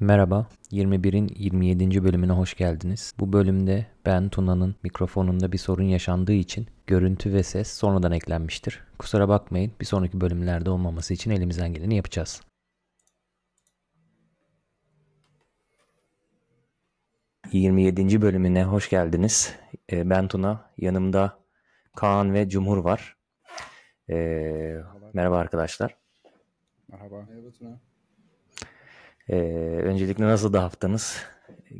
Merhaba, 21'in 27. bölümüne hoş geldiniz. Bu bölümde ben Tuna'nın mikrofonunda bir sorun yaşandığı için görüntü ve ses sonradan eklenmiştir. Kusura bakmayın, bir sonraki bölümlerde olmaması için elimizden geleni yapacağız. ...27. bölümüne hoş geldiniz. Ee, Ben Tuna, yanımda Kaan ve Cumhur var. Ee, merhaba arkadaşlar. Merhaba. Merhaba Tuna. Ee, öncelikle nasıl da haftanız?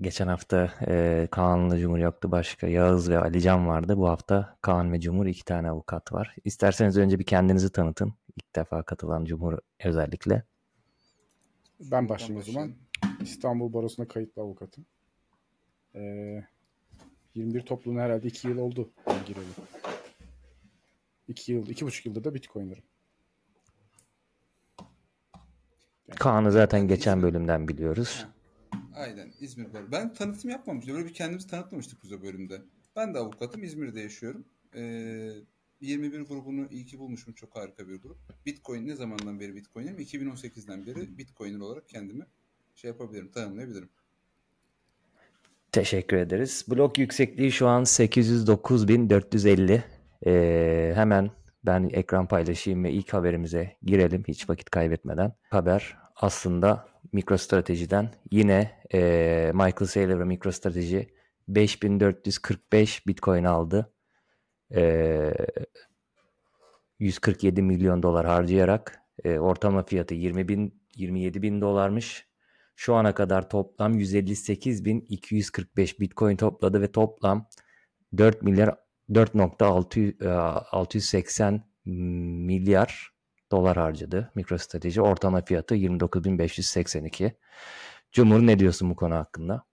Geçen hafta e, Kaan'la Cumhur yoktu. Başka Yağız ve Alican vardı. Bu hafta Kaan ve Cumhur iki tane avukat var. İsterseniz önce bir kendinizi tanıtın. İlk defa katılan Cumhur özellikle. Ben başlayayım o zaman. İstanbul Barosu'na kayıtlı avukatım. Ee, 21 topluluğuna herhalde 2 yıl oldu ben gireli. 2 yıl, 2,5 yıldır da Bitcoin'lerim. Kaan'ı zaten geçen bölümden biliyoruz. Aynen İzmir Baro. Ben tanıtım yapmamıştım. Böyle bir kendimizi tanıtmamıştık o bölümde. Ben de avukatım. İzmir'de yaşıyorum. Ee, 21 grubunu iyi ki bulmuşum. Çok harika bir grup. Bitcoin ne zamandan beri Bitcoin'im? 2018'den beri Bitcoiner olarak kendimi şey yapabilirim, tanımlayabilirim. Teşekkür ederiz. Blok yüksekliği şu an 809.450. Ee, hemen ben ekran paylaşayım ve ilk haberimize girelim hiç vakit kaybetmeden. Haber aslında MicroStrategy'den yine e, Michael Saylor ve MicroStrategy 5445 Bitcoin aldı. E, 147 milyon dolar harcayarak e, ortalama fiyatı 20 bin 27 bin dolarmış. Şu ana kadar toplam 158.245 Bitcoin topladı ve toplam 4 milyar 4.680 milyar dolar harcadı MicroStrategy. Ortalama fiyatı 29.582. Cumhur ne diyorsun bu konu hakkında?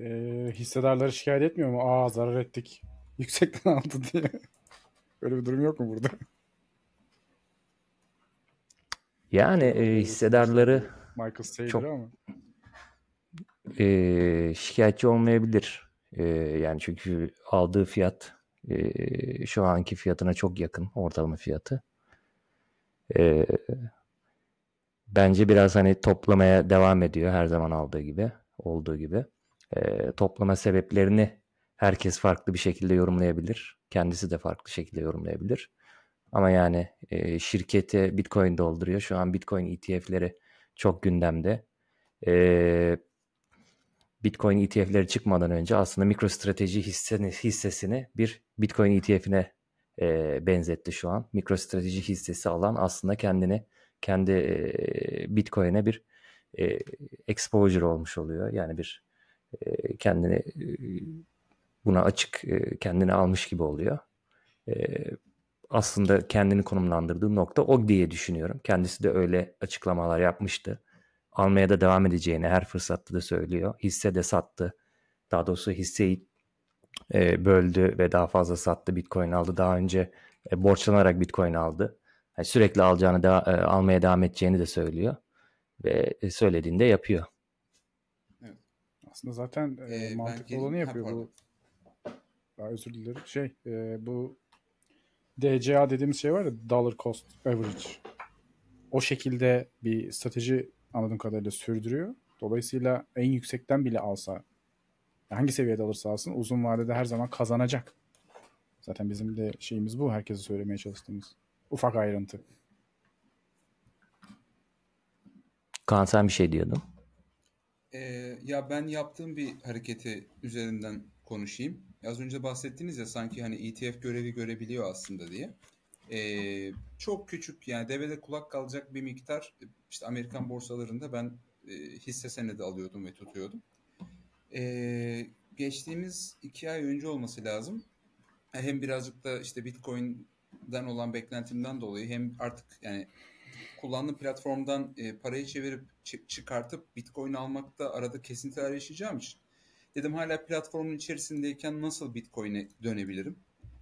Ee, hissedarları şikayet etmiyor mu? Aa zarar ettik. Yüksekten aldı diye. Öyle bir durum yok mu burada? Yani e, hissedarları Michael Saylor Çok- ama. e, şikayetçi olmayabilir. Yani çünkü aldığı fiyat şu anki fiyatına çok yakın ortalama fiyatı. Bence biraz hani toplamaya devam ediyor her zaman aldığı gibi, olduğu gibi. Toplama sebeplerini herkes farklı bir şekilde yorumlayabilir. Kendisi de farklı şekilde yorumlayabilir. Ama yani e, şirketi Bitcoin dolduruyor. Şu an Bitcoin ETF'leri çok gündemde. E, Bitcoin ETF'leri çıkmadan önce aslında MicroStrategy hisseni, hissesini bir Bitcoin ETF'ine e, benzetti şu an. MicroStrategy hissesi alan aslında kendini kendi e, Bitcoin'e bir e, exposure olmuş oluyor. Yani bir e, kendini e, buna açık e, kendini almış gibi oluyor. E, aslında kendini konumlandırdığı nokta o diye düşünüyorum. Kendisi de öyle açıklamalar yapmıştı almaya da devam edeceğini her fırsatta da söylüyor. Hisse de sattı. Daha doğrusu hisseyi e, böldü ve daha fazla sattı. Bitcoin aldı. Daha önce e, borçlanarak Bitcoin aldı. Yani sürekli alacağını da, e, almaya devam edeceğini de söylüyor. Ve e, söylediğinde yapıyor. Aslında zaten e, Ee, mantıklı olanı yapıyor bu. Daha özür dilerim. Şey e, bu DCA dediğimiz şey var ya Dollar Cost Average. O şekilde bir strateji anladığım kadarıyla sürdürüyor. Dolayısıyla en yüksekten bile alsa hangi seviyede alırsa alsın uzun vadede her zaman kazanacak. Zaten bizim de şeyimiz bu. Herkese söylemeye çalıştığımız. Ufak ayrıntı. Kaan sen bir şey diyordun. Ee, ya ben yaptığım bir hareketi üzerinden konuşayım. Az önce bahsettiniz ya sanki hani ETF görevi görebiliyor aslında diye. Ee, çok küçük yani devede kulak kalacak bir miktar işte Amerikan borsalarında ben e, hisse senedi alıyordum ve tutuyordum. Ee, geçtiğimiz iki ay önce olması lazım. Hem birazcık da işte Bitcoin'den olan beklentimden dolayı hem artık yani kullandığım platformdan e, parayı çevirip çı- çıkartıp Bitcoin almakta arada kesintiler yaşayacağım için dedim hala platformun içerisindeyken nasıl Bitcoin'e dönebilirim?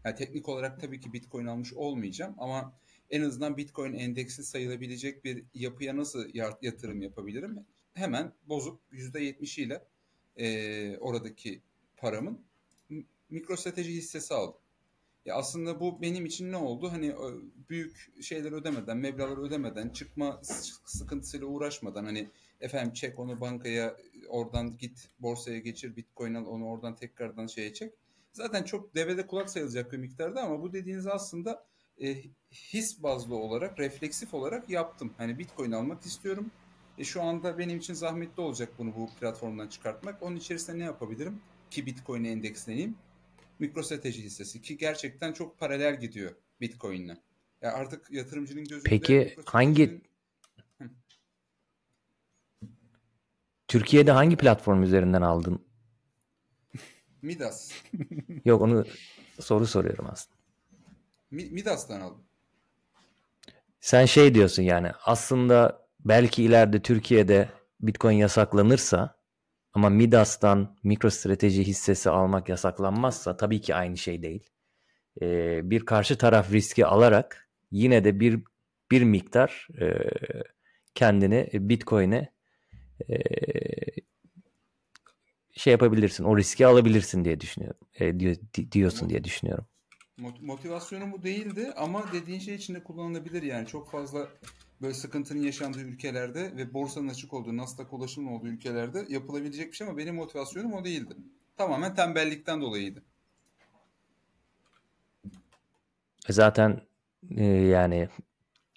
Yani teknik olarak tabii ki Bitcoin almış olmayacağım ama en azından Bitcoin endeksi sayılabilecek bir yapıya nasıl ya- yatırım yapabilirim? Hemen bozup %70 ile e, oradaki paramın m- MicroStrateji hissesi aldım. Ya aslında bu benim için ne oldu? Hani büyük şeyler ödemeden, meblağları ödemeden, çıkma sıkıntısıyla uğraşmadan hani efendim çek onu bankaya oradan git borsaya geçir bitcoin al onu oradan tekrardan şeye çek. Zaten çok devede kulak sayılacak bir miktarda ama bu dediğiniz aslında e, his bazlı olarak, refleksif olarak yaptım. Hani bitcoin almak istiyorum. E, şu anda benim için zahmetli olacak bunu bu platformdan çıkartmak. Onun içerisinde ne yapabilirim? Ki bitcoin'e endeksleneyim. MicroStrateji hissesi ki gerçekten çok paralel gidiyor Bitcoin'le. Ya artık yatırımcının gözünde Peki hangi Türkiye'de hangi platform üzerinden aldın? Midas. Yok onu soru soruyorum aslında. Midas'tan aldım. Sen şey diyorsun yani aslında belki ileride Türkiye'de Bitcoin yasaklanırsa ama Midas'tan MicroStrateji hissesi almak yasaklanmazsa tabii ki aynı şey değil. Ee, bir karşı taraf riski alarak yine de bir bir miktar e, kendini Bitcoin'e e, şey yapabilirsin. O riski alabilirsin diye düşünüyorum. E, diyor, diyorsun diye düşünüyorum. Motivasyonum bu değildi ama dediğin şey içinde kullanılabilir yani. Çok fazla böyle sıkıntının yaşandığı ülkelerde ve borsanın açık olduğu, Nasdaq ulaşımın olduğu ülkelerde yapılabilecek bir şey ama benim motivasyonum o değildi. Tamamen tembellikten dolayıydı. Zaten e, yani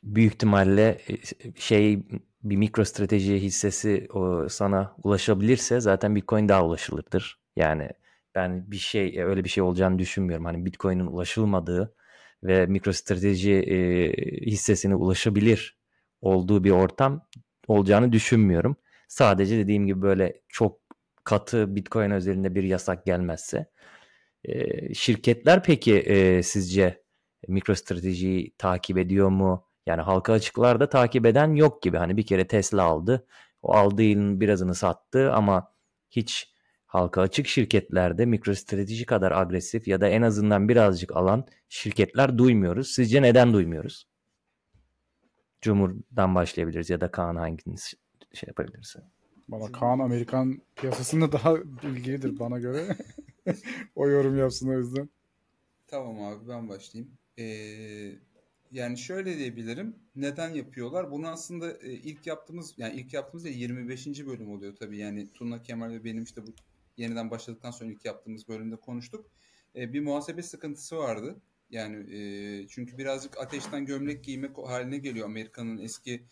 büyük ihtimalle e, şey bir mikro strateji hissesi o sana ulaşabilirse zaten Bitcoin daha ulaşılırdır. Yani ben bir şey öyle bir şey olacağını düşünmüyorum. Hani Bitcoin'in ulaşılmadığı ve mikro strateji e, hissesine ulaşabilir olduğu bir ortam olacağını düşünmüyorum. Sadece dediğim gibi böyle çok katı Bitcoin özelinde bir yasak gelmezse. E, şirketler peki e, sizce MicroStrategy'yi takip ediyor mu? Yani halka açıklarda takip eden yok gibi. Hani bir kere Tesla aldı. O aldığı yılın birazını sattı ama hiç halka açık şirketlerde MicroStrateji kadar agresif ya da en azından birazcık alan şirketler duymuyoruz. Sizce neden duymuyoruz? Cumhur'dan başlayabiliriz ya da Kaan hanginiz şey yapabilirse. Valla Kaan Amerikan piyasasında daha ilgilidir bana göre. o yorum yapsın o yüzden. Tamam abi ben başlayayım. Ee, yani şöyle diyebilirim. Neden yapıyorlar? Bunu aslında e, ilk yaptığımız yani ilk yaptığımız da 25. bölüm oluyor tabii. Yani Tuna Kemal ve benim işte bu yeniden başladıktan sonra ilk yaptığımız bölümde konuştuk. E, bir muhasebe sıkıntısı vardı. Yani e, çünkü birazcık ateşten gömlek giymek haline geliyor Amerika'nın eski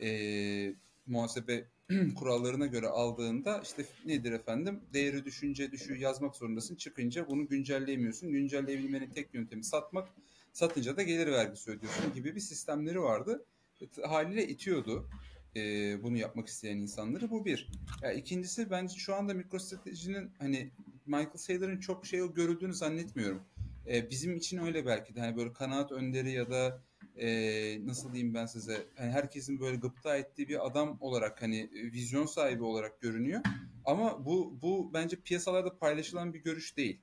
e, muhasebe kurallarına göre aldığında işte nedir efendim değeri düşünce düşüyor yazmak zorundasın çıkınca bunu güncelleyemiyorsun. Güncelleyebilmenin tek yöntemi satmak satınca da gelir vergisi ödüyorsun gibi bir sistemleri vardı. E, haliyle itiyordu e, bunu yapmak isteyen insanları. Bu bir. Ya, ikincisi bence şu anda MicroStrategy'nin hani Michael Saylor'ın çok şey görüldüğünü zannetmiyorum. E, bizim için öyle belki de hani böyle kanaat önderi ya da e, nasıl diyeyim ben size hani herkesin böyle gıpta ettiği bir adam olarak hani vizyon sahibi olarak görünüyor. Ama bu bu bence piyasalarda paylaşılan bir görüş değil.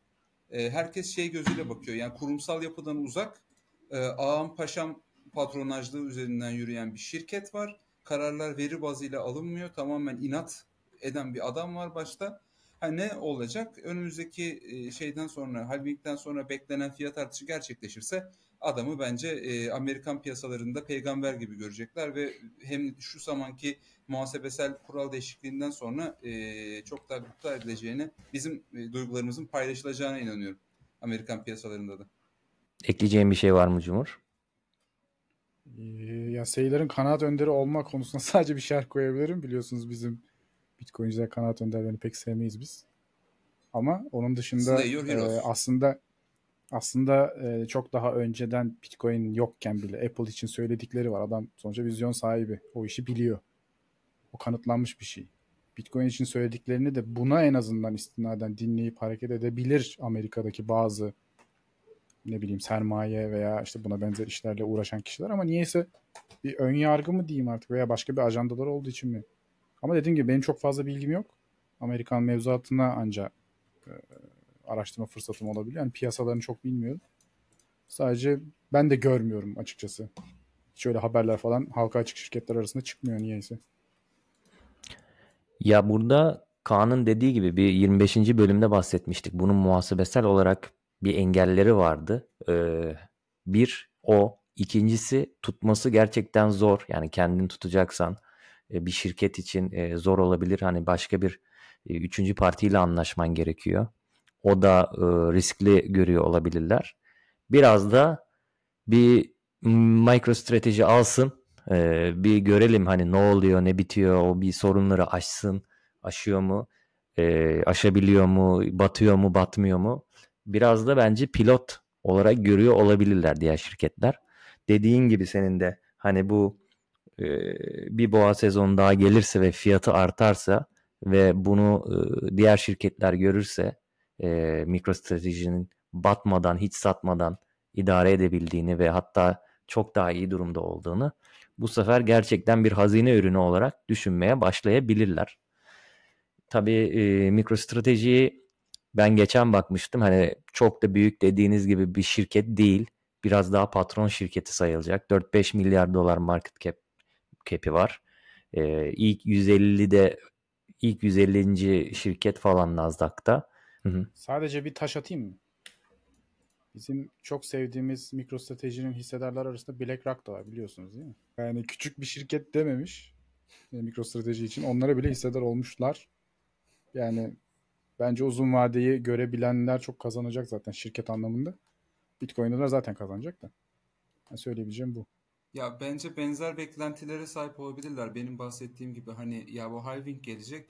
E, herkes şey gözüyle bakıyor. Yani kurumsal yapıdan uzak e, ağam paşam patronajlığı üzerinden yürüyen bir şirket var. Kararlar veri bazıyla alınmıyor. Tamamen inat eden bir adam var başta. Ha, ne olacak? Önümüzdeki e, şeyden sonra, halvingden sonra beklenen fiyat artışı gerçekleşirse adamı bence e, Amerikan piyasalarında peygamber gibi görecekler ve hem şu zamanki muhasebesel kural değişikliğinden sonra e, çok daha gıpta edileceğine, bizim e, duygularımızın paylaşılacağına inanıyorum Amerikan piyasalarında da. Ekleyeceğim bir şey var mı Cumhur? Ee, ya sayıların kanaat önderi olma konusunda sadece bir şerh koyabilirim. Biliyorsunuz bizim Bitcoin'ciler kanaat önderlerini pek sevmeyiz biz. Ama onun dışında e, aslında aslında e, çok daha önceden Bitcoin yokken bile Apple için söyledikleri var. Adam sonuçta vizyon sahibi. O işi biliyor. O kanıtlanmış bir şey. Bitcoin için söylediklerini de buna en azından istinaden dinleyip hareket edebilir Amerika'daki bazı ne bileyim sermaye veya işte buna benzer işlerle uğraşan kişiler ama niyeyse bir ön yargı mı diyeyim artık veya başka bir ajandalar olduğu için mi? Ama dediğim gibi benim çok fazla bilgim yok. Amerikan mevzuatına ancak e, araştırma fırsatım olabiliyor. Yani piyasalarını çok bilmiyorum. Sadece ben de görmüyorum açıkçası. Şöyle haberler falan halka açık şirketler arasında çıkmıyor niyeyse. Ya burada Kaan'ın dediği gibi bir 25. bölümde bahsetmiştik. Bunun muhasebesel olarak bir engelleri vardı. Ee, bir o. ikincisi tutması gerçekten zor. Yani kendini tutacaksan e, bir şirket için e, zor olabilir. Hani başka bir e, üçüncü partiyle anlaşman gerekiyor. O da e, riskli görüyor olabilirler. Biraz da bir MicroStrateji alsın. E, bir görelim hani ne oluyor, ne bitiyor, o bir sorunları aşsın. Aşıyor mu? E, aşabiliyor mu? Batıyor mu? Batmıyor mu? Biraz da bence pilot olarak görüyor olabilirler diğer şirketler. Dediğin gibi senin de hani bu e, bir boğa sezonu daha gelirse ve fiyatı artarsa ve bunu e, diğer şirketler görürse e, MicroStrategy'nin batmadan, hiç satmadan idare edebildiğini ve hatta çok daha iyi durumda olduğunu bu sefer gerçekten bir hazine ürünü olarak düşünmeye başlayabilirler. Tabii e, MicroStrategy'yi ben geçen bakmıştım. Hani çok da büyük dediğiniz gibi bir şirket değil. Biraz daha patron şirketi sayılacak. 4-5 milyar dolar market cap cap'i var. Ee, ilk 150'de ilk 150. şirket falan Nasdaq'ta. Hı hı. Sadece bir taş atayım mı? Bizim çok sevdiğimiz MicroStrategy'nin hissedarlar arasında BlackRock da var biliyorsunuz değil mi? Yani küçük bir şirket dememiş yani MicroStrateji için. Onlara bile hissedar olmuşlar. Yani bence uzun vadeyi görebilenler çok kazanacak zaten şirket anlamında. Bitcoin'de de zaten kazanacak da. Yani söyleyebileceğim bu. Ya bence benzer beklentilere sahip olabilirler. Benim bahsettiğim gibi hani ya bu halving gelecek.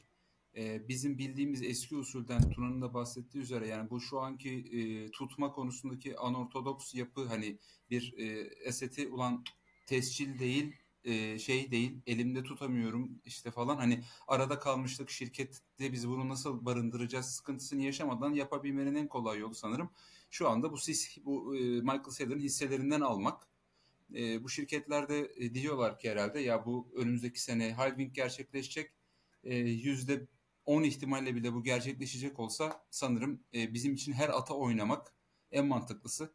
Ee, bizim bildiğimiz eski usulden Tuna'nın da bahsettiği üzere yani bu şu anki e, tutma konusundaki anortodoks yapı hani bir e, eseti ulan tescil değil e, şey değil elimde tutamıyorum işte falan. Hani arada kalmışlık şirkette biz bunu nasıl barındıracağız sıkıntısını yaşamadan yapabilmenin en kolay yolu sanırım şu anda bu sis bu e, Michael Saylor'ın hisselerinden almak. E, bu şirketlerde e, diyorlar ki herhalde ya bu önümüzdeki sene halving gerçekleşecek. Yüzde e, 10 ihtimalle bile bu gerçekleşecek olsa sanırım e, bizim için her ata oynamak en mantıklısı.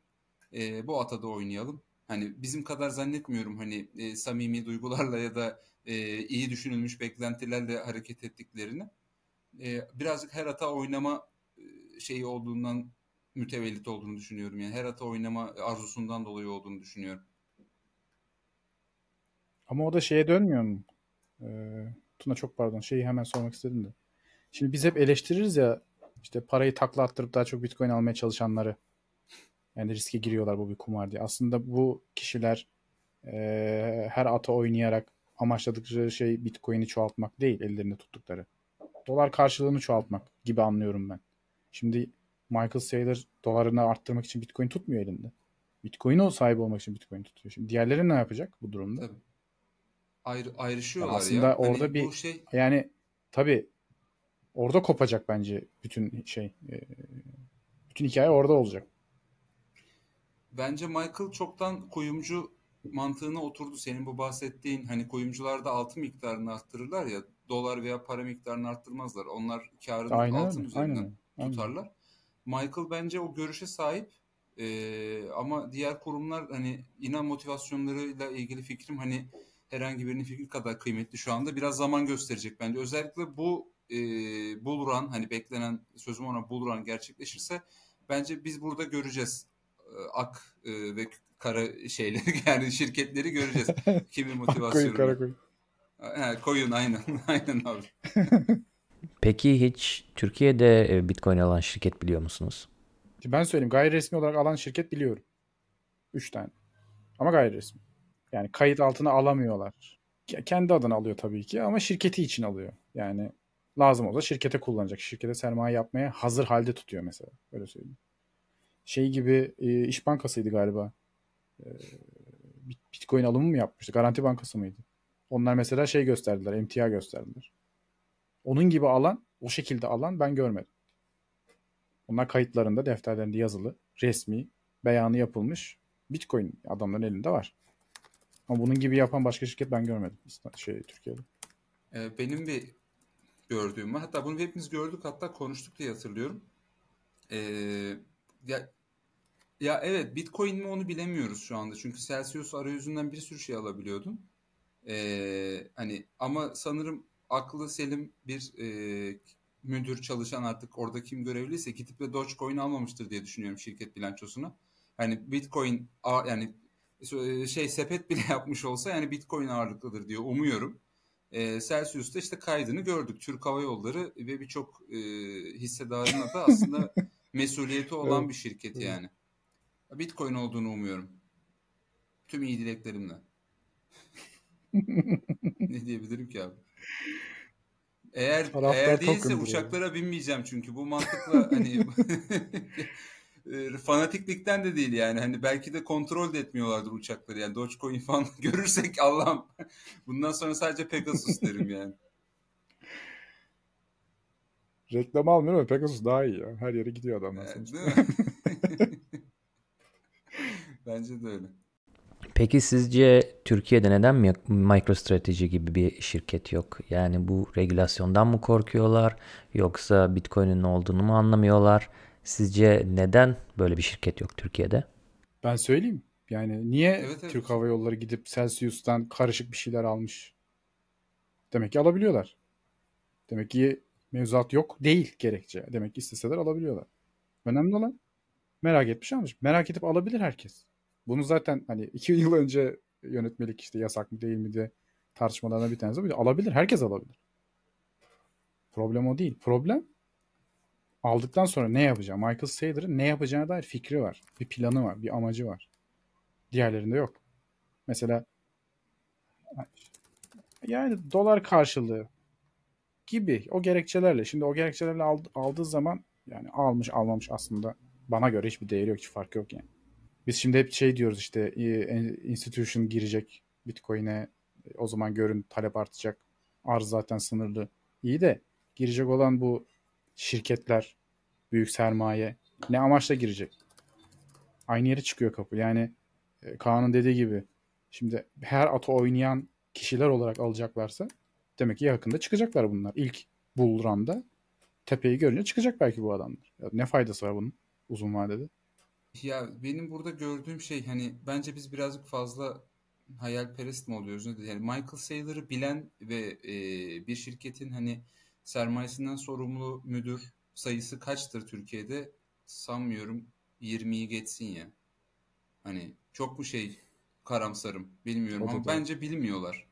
E, bu atada oynayalım. Hani bizim kadar zannetmiyorum hani e, samimi duygularla ya da e, iyi düşünülmüş beklentilerle hareket ettiklerini. E, birazcık her ata oynama e, şeyi olduğundan mütevellit olduğunu düşünüyorum. Yani her ata oynama arzusundan dolayı olduğunu düşünüyorum. Ama o da şeye dönmüyor mu? Ee, Tuna çok pardon. Şeyi hemen sormak istedim de. Şimdi biz hep eleştiririz ya işte parayı takla attırıp daha çok bitcoin almaya çalışanları. Yani riske giriyorlar bu bir kumar diye. Aslında bu kişiler e, her ata oynayarak amaçladıkları şey bitcoin'i çoğaltmak değil ellerinde tuttukları. Dolar karşılığını çoğaltmak gibi anlıyorum ben. Şimdi Michael Saylor dolarını arttırmak için bitcoin tutmuyor elinde. Bitcoin'e sahip olmak için bitcoin tutuyor. Şimdi diğerleri ne yapacak bu durumda? Tabii. Ayrı, ayrışıyorlar Aslında ya. orada hani bir şey... yani tabii orada kopacak bence bütün şey e, bütün hikaye orada olacak. Bence Michael çoktan kuyumcu mantığına oturdu. Senin bu bahsettiğin hani kuyumcularda altın miktarını arttırırlar ya dolar veya para miktarını arttırmazlar. Onlar karını aynen altın üzerinden aynen, aynen. tutarlar. Michael bence o görüşe sahip. Ee, ama diğer kurumlar hani inan motivasyonlarıyla ilgili fikrim hani herhangi birinin fikri kadar kıymetli şu anda. Biraz zaman gösterecek bence. Özellikle bu e, bull run hani beklenen sözüm ona bull run gerçekleşirse bence biz burada göreceğiz e, ak e, ve kara şeyleri yani şirketleri göreceğiz. Kimin motivasyonu. koyun kara koyun. He, koyun aynen. aynen abi. Peki hiç Türkiye'de e, Bitcoin alan şirket biliyor musunuz? Ben söyleyeyim gayri resmi olarak alan şirket biliyorum. Üç tane. Ama gayri resmi. Yani kayıt altına alamıyorlar. Kendi adına alıyor tabii ki ama şirketi için alıyor. Yani lazım olsa şirkete kullanacak. Şirkete sermaye yapmaya hazır halde tutuyor mesela. Öyle söyleyeyim. Şey gibi e, İş Bankası'ydı galiba. E, Bitcoin alımı mı yapmıştı? Garanti Bankası mıydı? Onlar mesela şey gösterdiler. emtia gösterdiler. Onun gibi alan, o şekilde alan ben görmedim. Onlar kayıtlarında, defterlerinde yazılı, resmi, beyanı yapılmış Bitcoin adamların elinde var. Ama bunun gibi yapan başka şirket ben görmedim şey Türkiye'de. Ee, benim bir gördüğüm. Hatta bunu hepimiz gördük hatta konuştuk diye hatırlıyorum. Ee, ya, ya evet Bitcoin mi onu bilemiyoruz şu anda. Çünkü Celsius arayüzünden bir sürü şey alabiliyordun. Ee, hani ama sanırım aklı selim bir e, müdür çalışan artık orada kim görevliyse gidip de Dogecoin almamıştır diye düşünüyorum şirket bilançosuna. Hani Bitcoin yani şey sepet bile yapmış olsa yani Bitcoin ağırlıklıdır diye umuyorum. E, Celsius'ta işte kaydını gördük. Türk Hava Yolları ve birçok e, hissedarına da aslında mesuliyeti olan evet. bir şirket yani. Bitcoin olduğunu umuyorum. Tüm iyi dileklerimle. ne diyebilirim ki abi? Eğer Taraftar eğer değilse uçaklara binmeyeceğim çünkü bu mantıkla hani e, fanatiklikten de değil yani. Hani belki de kontrol de etmiyorlardır uçakları. Yani Dogecoin falan görürsek Allah'ım bundan sonra sadece Pegasus derim yani. Reklam almıyorum ama Pegasus daha iyi ya. Her yere gidiyor adamlar. Yani, değil mi? Bence de öyle. Peki sizce Türkiye'de neden MicroStrategy gibi bir şirket yok? Yani bu regülasyondan mı korkuyorlar yoksa Bitcoin'in ne olduğunu mu anlamıyorlar? Sizce neden böyle bir şirket yok Türkiye'de? Ben söyleyeyim. Yani niye evet, evet. Türk Hava Yolları gidip Celsius'tan karışık bir şeyler almış? Demek ki alabiliyorlar. Demek ki mevzuat yok değil gerekçe. Demek ki isteseler alabiliyorlar. Önemli olan merak etmiş almış. Merak edip alabilir herkes. Bunu zaten hani iki yıl önce yönetmelik işte yasak mı değil mi diye tartışmalarına bir tanesi. Alabilir. Herkes alabilir. Problem o değil. Problem aldıktan sonra ne yapacağım? Michael Saylor'ın ne yapacağına dair fikri var. Bir planı var. Bir amacı var. Diğerlerinde yok. Mesela yani dolar karşılığı gibi o gerekçelerle. Şimdi o gerekçelerle aldığı zaman yani almış almamış aslında bana göre hiçbir değeri yok. Hiç fark yok yani. Biz şimdi hep şey diyoruz işte e, institution girecek Bitcoin'e o zaman görün talep artacak. Arz zaten sınırlı. İyi de girecek olan bu şirketler, büyük sermaye ne amaçla girecek? Aynı yere çıkıyor kapı. Yani e, Kaan'ın dediği gibi şimdi her atı oynayan kişiler olarak alacaklarsa demek ki yakında çıkacaklar bunlar. İlk bull tepeyi görünce çıkacak belki bu adamlar. Ya ne faydası var bunun uzun vadede? Ya benim burada gördüğüm şey hani bence biz birazcık fazla hayalperest mi oluyoruz? Yani Michael Saylor'ı bilen ve e, bir şirketin hani sermayesinden sorumlu müdür sayısı kaçtır Türkiye'de? Sanmıyorum 20'yi geçsin ya. Hani çok mu şey karamsarım bilmiyorum ama bence bilmiyorlar.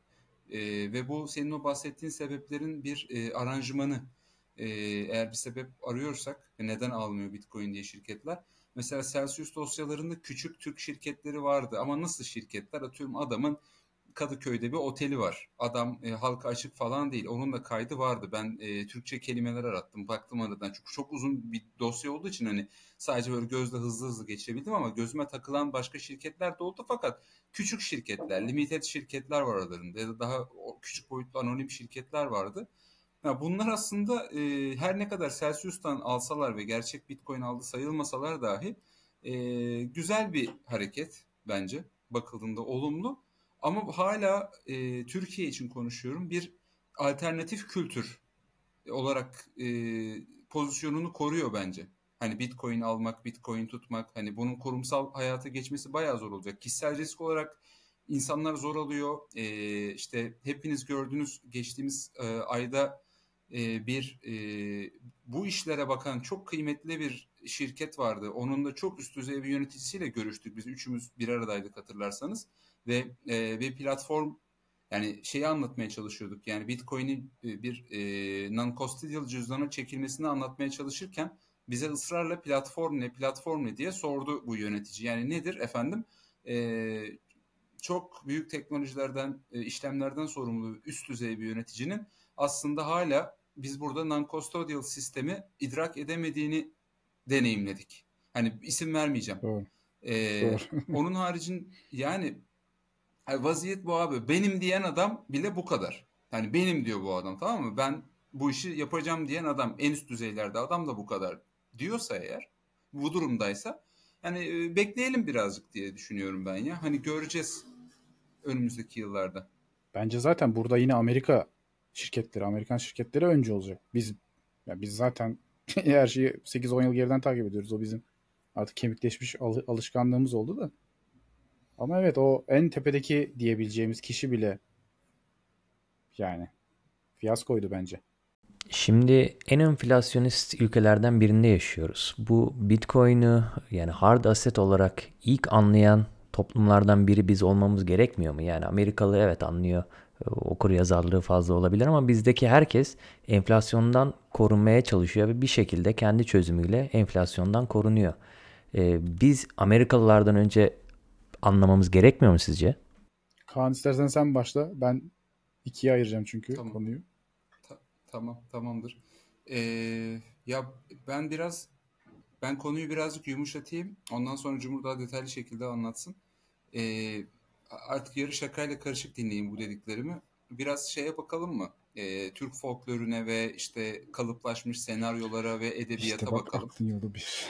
E, ve bu senin o bahsettiğin sebeplerin bir e, aranjmanı. E, eğer bir sebep arıyorsak neden almıyor Bitcoin diye şirketler Mesela Celsius dosyalarında küçük Türk şirketleri vardı ama nasıl şirketler? Atıyorum adamın Kadıköy'de bir oteli var. Adam e, halka açık falan değil. Onun da kaydı vardı. Ben e, Türkçe kelimeler arattım. Baktım aradan. Çünkü çok uzun bir dosya olduğu için hani sadece böyle gözle hızlı hızlı geçebildim ama gözüme takılan başka şirketler de oldu. Fakat küçük şirketler, limited şirketler var aralarında ya da daha küçük boyutlu anonim şirketler vardı. Ya bunlar aslında e, her ne kadar Celsius'tan alsalar ve gerçek Bitcoin aldı sayılmasalar dahi e, güzel bir hareket bence bakıldığında olumlu. Ama hala e, Türkiye için konuşuyorum bir alternatif kültür olarak e, pozisyonunu koruyor bence. Hani Bitcoin almak, Bitcoin tutmak, hani bunun kurumsal hayata geçmesi bayağı zor olacak. Kişisel risk olarak insanlar zor alıyor. E, işte hepiniz gördünüz geçtiğimiz e, ayda e, bir e, bu işlere bakan çok kıymetli bir şirket vardı. Onun da çok üst düzey bir yöneticisiyle görüştük. Biz üçümüz bir aradaydık hatırlarsanız. Ve e, bir platform yani şeyi anlatmaya çalışıyorduk. Yani Bitcoin'in bir e, non-custodial cüzdana çekilmesini anlatmaya çalışırken bize ısrarla platform ne, platform ne diye sordu bu yönetici. Yani nedir efendim? E, çok büyük teknolojilerden, e, işlemlerden sorumlu üst düzey bir yöneticinin aslında hala biz burada non-custodial sistemi idrak edemediğini deneyimledik. Hani isim vermeyeceğim. Doğru. Ee, Doğru. onun haricin yani vaziyet bu abi. Benim diyen adam bile bu kadar. Yani benim diyor bu adam tamam mı? Ben bu işi yapacağım diyen adam en üst düzeylerde adam da bu kadar diyorsa eğer bu durumdaysa yani e, bekleyelim birazcık diye düşünüyorum ben ya. Hani göreceğiz önümüzdeki yıllarda. Bence zaten burada yine Amerika şirketleri, Amerikan şirketleri önce olacak. Biz ya biz zaten her şeyi 8-10 yıl geriden takip ediyoruz. O bizim artık kemikleşmiş al- alışkanlığımız oldu da. Ama evet o en tepedeki diyebileceğimiz kişi bile yani fiyaskoydu bence. Şimdi en enflasyonist ülkelerden birinde yaşıyoruz. Bu Bitcoin'ı yani hard asset olarak ilk anlayan toplumlardan biri biz olmamız gerekmiyor mu? Yani Amerikalı evet anlıyor. Okur yazarlığı fazla olabilir ama bizdeki herkes enflasyondan korunmaya çalışıyor ve bir şekilde kendi çözümüyle enflasyondan korunuyor. Ee, biz Amerikalılardan önce anlamamız gerekmiyor mu sizce? Kaan istersen sen başla. Ben ikiye ayıracağım çünkü Tamam. konuyu. Ta- tamam, tamamdır. Ee, ya ben biraz ben konuyu birazcık yumuşatayım. Ondan sonra Cumhur daha detaylı şekilde anlatsın. Ee, artık yarı şakayla karışık dinleyin bu dediklerimi. Biraz şeye bakalım mı? Ee, Türk folklorüne ve işte kalıplaşmış senaryolara ve edebiyata İşte bak bakalım. yolu bir.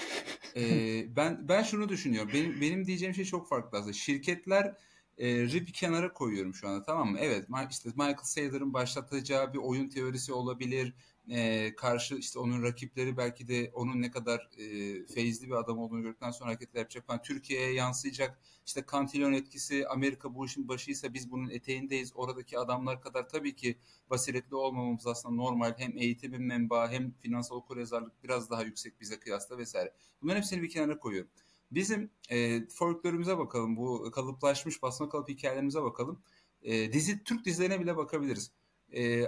Ee, ben ben şunu düşünüyorum. Benim benim diyeceğim şey çok farklı aslında. Şirketler e, bir kenara koyuyorum şu anda tamam mı? Evet işte Michael Saylor'ın başlatacağı bir oyun teorisi olabilir. Ee, karşı işte onun rakipleri belki de onun ne kadar e, feyizli bir adam olduğunu gördükten sonra hareketler yapacak falan. Türkiye'ye yansıyacak. İşte kantilyon etkisi Amerika bu işin başıysa biz bunun eteğindeyiz. Oradaki adamlar kadar tabii ki basiretli olmamamız aslında normal. Hem eğitimin menbaı hem finansal okuryazarlık biraz daha yüksek bize kıyasla vesaire. Bunların hepsini bir kenara koyuyorum. Bizim e, folklorumuza bakalım. Bu kalıplaşmış basma kalıp hikayelerimize bakalım. E, dizi Türk dizilerine bile bakabiliriz. E,